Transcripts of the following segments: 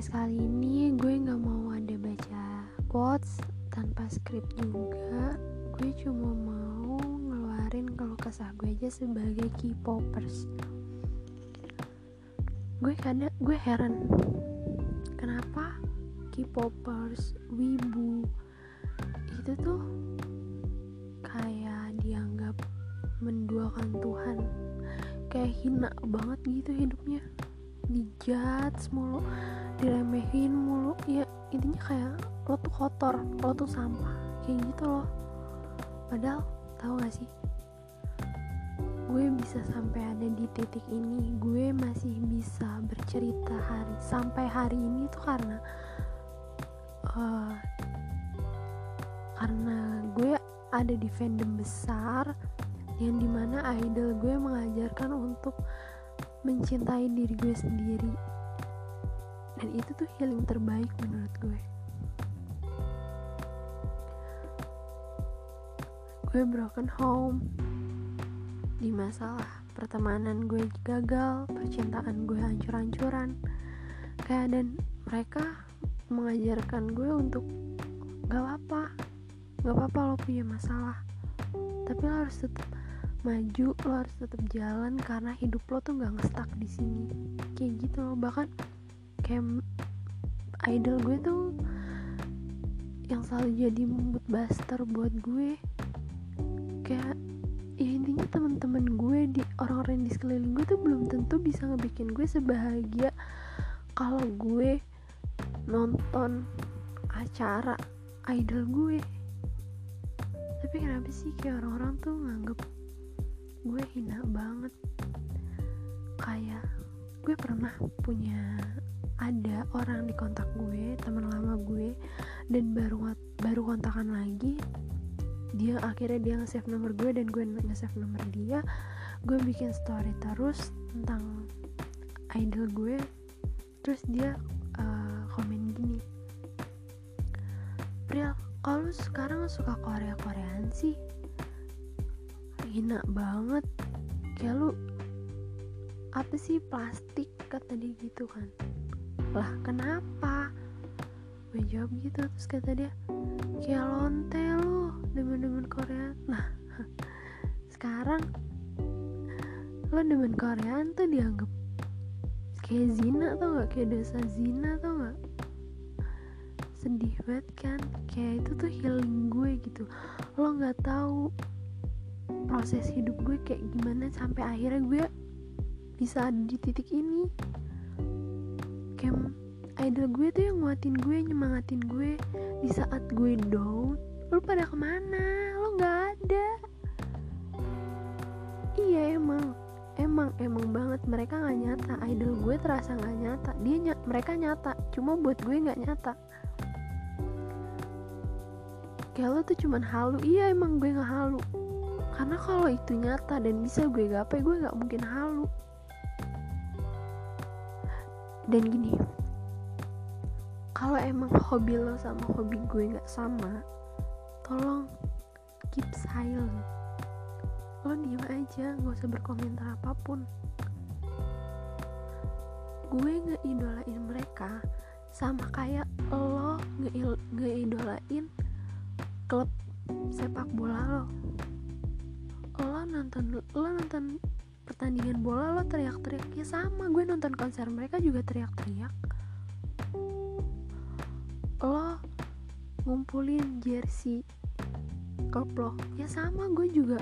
podcast kali ini gue nggak mau ada baca quotes tanpa skrip juga. Gue cuma mau ngeluarin kalau kesah gue aja sebagai K-popers. Gue kadang gue heran kenapa K-popers wibu itu tuh kayak dianggap menduakan Tuhan. Kayak hina banget gitu hidupnya dijudge mulu diremehin mulu. Ya intinya kayak lo tuh kotor lo tuh sampah. Kayak gitu loh. Padahal tahu gak sih? Gue bisa sampai ada di titik ini. Gue masih bisa bercerita hari sampai hari ini tuh karena uh, karena gue ada di fandom besar yang di mana idol gue mengajarkan untuk mencintai diri gue sendiri. Dan itu tuh healing terbaik menurut gue. Gue broken home. Di masalah pertemanan gue gagal percintaan gue hancur-hancuran. Kayak dan mereka mengajarkan gue untuk gak apa-apa. Gak apa-apa lo punya masalah. Tapi lo harus tetap maju lo harus tetap jalan karena hidup lo tuh nggak ngestak di sini. Kayak gitu loh bahkan kayak idol gue tuh yang selalu jadi mood buster buat gue. Kayak ya intinya teman-teman gue di orang-orang di sekeliling gue tuh belum tentu bisa ngebikin gue sebahagia kalau gue nonton acara idol gue. Tapi kenapa sih kayak orang-orang tuh nganggep hina banget. Kayak gue pernah punya ada orang di kontak gue teman lama gue dan baru baru kontakan lagi dia akhirnya dia nge-save nomor gue dan gue nge-save nomor dia. Gue bikin story terus tentang idol gue terus dia uh, komen gini Pril kalau sekarang suka Korea Koreaan sih hina banget. Kayak lu apa sih plastik kata dia gitu kan. Lah kenapa? Gue jawab gitu terus kata dia kayak lonte lu demen-demen Korea nah sekarang lo demen Koreaan tuh dianggap kayak zina tau gak kayak dosa zina tau gak sedih banget kan? Kayak itu tuh healing gue gitu. Lo nggak tahu proses hidup gue kayak gimana sampai akhirnya gue bisa ada di titik ini. Kayak idol gue tuh yang nguatin gue nyemangatin gue di saat gue down. Lu pada ke mana? Lo nggak ada. Iya emang. Emang emang banget. Mereka nggak nyata. Idol gue terasa nggak nyata. Dia ny mereka nyata. Cuma buat gue nggak nyata. Kayak lo tuh cuman halu. Iya emang gue nggak halu karena kalau itu nyata dan bisa gue gapai gue nggak mungkin halu. Dan gini kalau emang hobi lo sama hobi gue nggak sama tolong keep silent. Lo diem aja nggak usah berkomentar apa pun. Gue ngeidolain mereka sama kayak lo ngeidolain klub sepak bola lo nonton lo nonton pertandingan bola lo teriak-teriak ya sama. Gue nonton konser mereka juga teriak-teriak. Lo ngumpulin jersey klub lo ya sama. Gue juga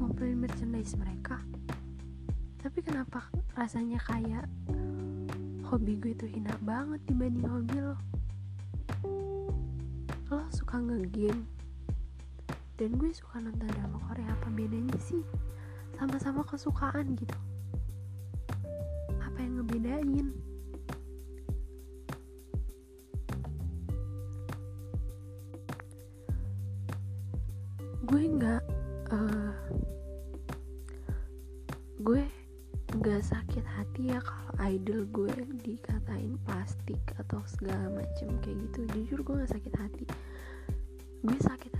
ngumpulin merchandise mereka. Tapi kenapa rasanya kayak hobi gue tuh hina banget dibanding hobi lo? Lo suka nge-game dan gue suka nonton drama Korea apa bedanya sih? Sama-sama kesukaan gitu. Apa yang ngebedain? Gue nggak uh, gue nggak sakit hati ya kalau idol gue dikatain plastik atau segala macem kayak gitu. Jujur gue nggak sakit hati. Gue sakit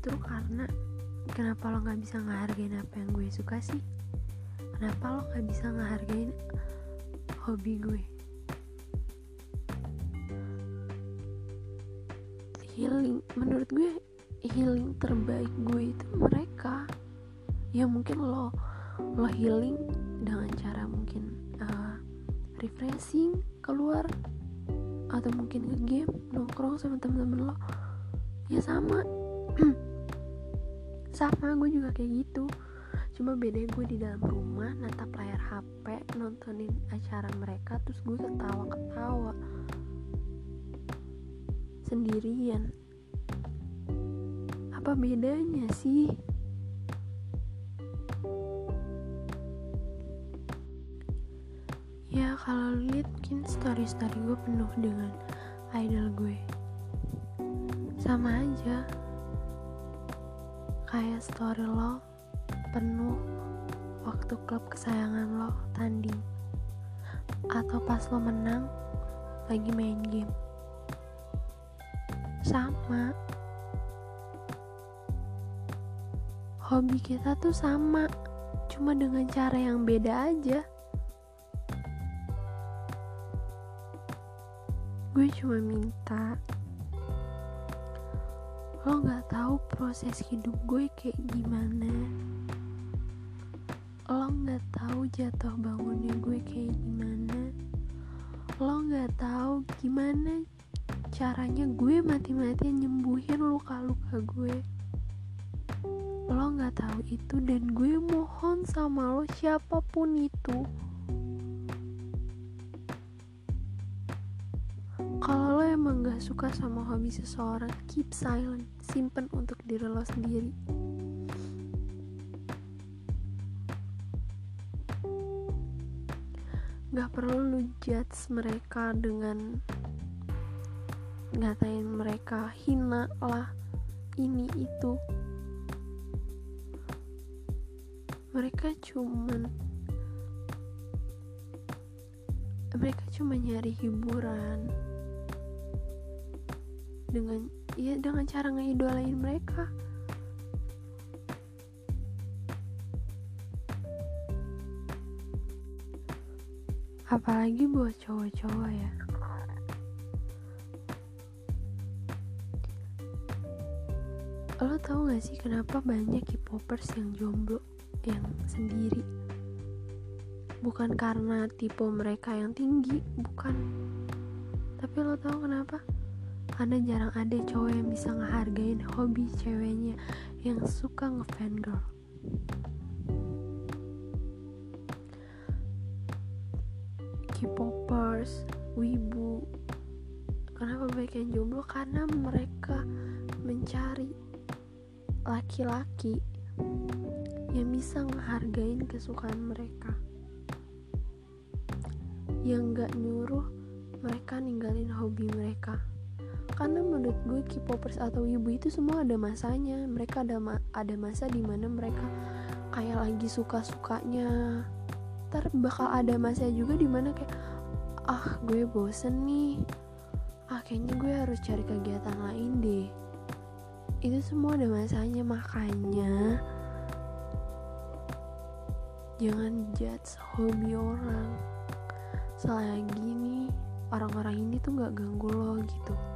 justru karena kenapa lo nggak bisa ngehargain apa yang gue suka sih? Kenapa lo nggak bisa ngehargain hobi gue? Healing menurut gue healing terbaik gue itu mereka. Ya mungkin lo lo healing dengan cara mungkin uh, refreshing keluar atau mungkin ke game nongkrong sama temen-temen lo. Ya sama sama gue juga kayak gitu. Cuma beda gue di dalam rumah natap layar HP nontonin acara mereka terus gue ketawa-ketawa. Sendirian. Apa bedanya sih? Ya kalau lihat mungkin story-story gue penuh dengan idol gue. Sama aja kayak story lo penuh waktu klub kesayangan lo tanding. Atau pas lo menang lagi main game. Sama. Hobi kita tuh sama cuma dengan cara yang beda aja. Gue cuma minta lo nggak tahu proses hidup gue kayak gimana. Lo nggak tahu jatuh bangunnya gue kayak gimana. Lo nggak tahu gimana caranya gue mati-matian nyembuhin luka-luka gue. Lo nggak tahu itu dan gue mohon sama lo siapa pun itu lo emang gak suka sama hobi seseorang? Keep silent. Simpen untuk diri lo sendiri. Gak perlu lu judge mereka dengan ngatain mereka hina lah ini itu. Mereka cuman mereka cuma nyari hiburan dengan ya dengan cara ngeidolain mereka. Apalagi buat cowok-cowok ya. Lo tau gak sih kenapa banyak K-popers yang jomblo yang sendiri? Bukan karena tipe mereka yang tinggi bukan. Tapi lo tau kenapa karena jarang ada cowok yang bisa ngehargain hobi ceweknya yang suka ngefan girl K-popers, wibu. Kenapa banyak yang jomblo? Karena mereka mencari laki-laki yang bisa ngehargain kesukaan mereka. Yang gak nyuruh mereka ninggalin hobi mereka karena menurut gue K-popers atau ibu itu semua ada masanya. Mereka ada ma ada masa di mana mereka kayak lagi suka-sukanya. Ntar bakal ada masa juga di mana kayak ah gue bosen nih. Ah kayaknya gue harus cari kegiatan lain deh. Itu semua ada masanya. Makanya jangan judge hobi orang. Selagi nih orang-orang ini tuh nggak ganggu lo gitu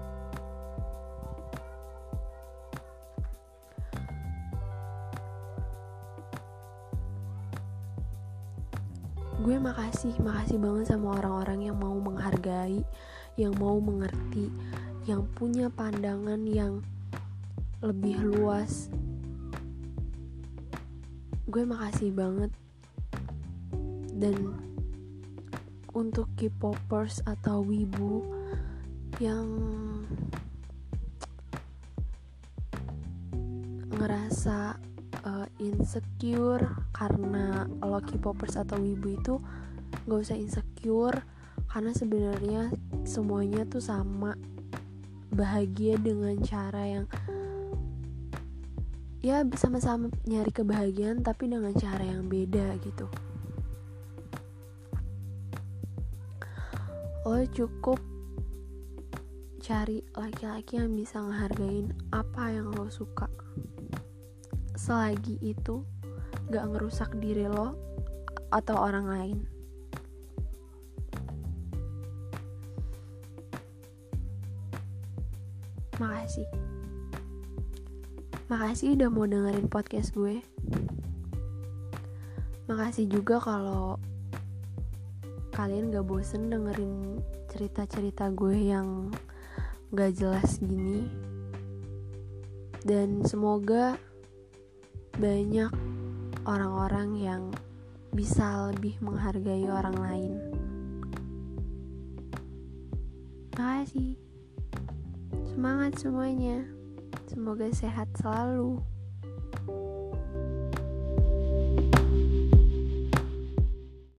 makasih makasih banget sama orang-orang yang mau menghargai yang mau mengerti yang punya pandangan yang lebih luas. Gue makasih banget. Dan untuk K-popers atau wibu yang ngerasa uh, insecure karena lo K-popers atau wibu itu gak usah insecure karena sebenarnya semuanya tuh sama bahagia dengan cara yang ya sama-sama nyari kebahagiaan tapi dengan cara yang beda gitu. Lo cukup cari laki-laki yang bisa ngehargain apa yang lo suka selagi itu gak ngerusak diri lo atau orang lain. Makasih. Makasih udah mau dengerin podcast gue. Makasih juga kalau kalian gak bosen dengerin cerita-cerita gue yang gak jelas gini. Dan semoga banyak orang-orang yang bisa lebih menghargai orang lain. Makasih. Semangat semuanya. Semoga sehat selalu.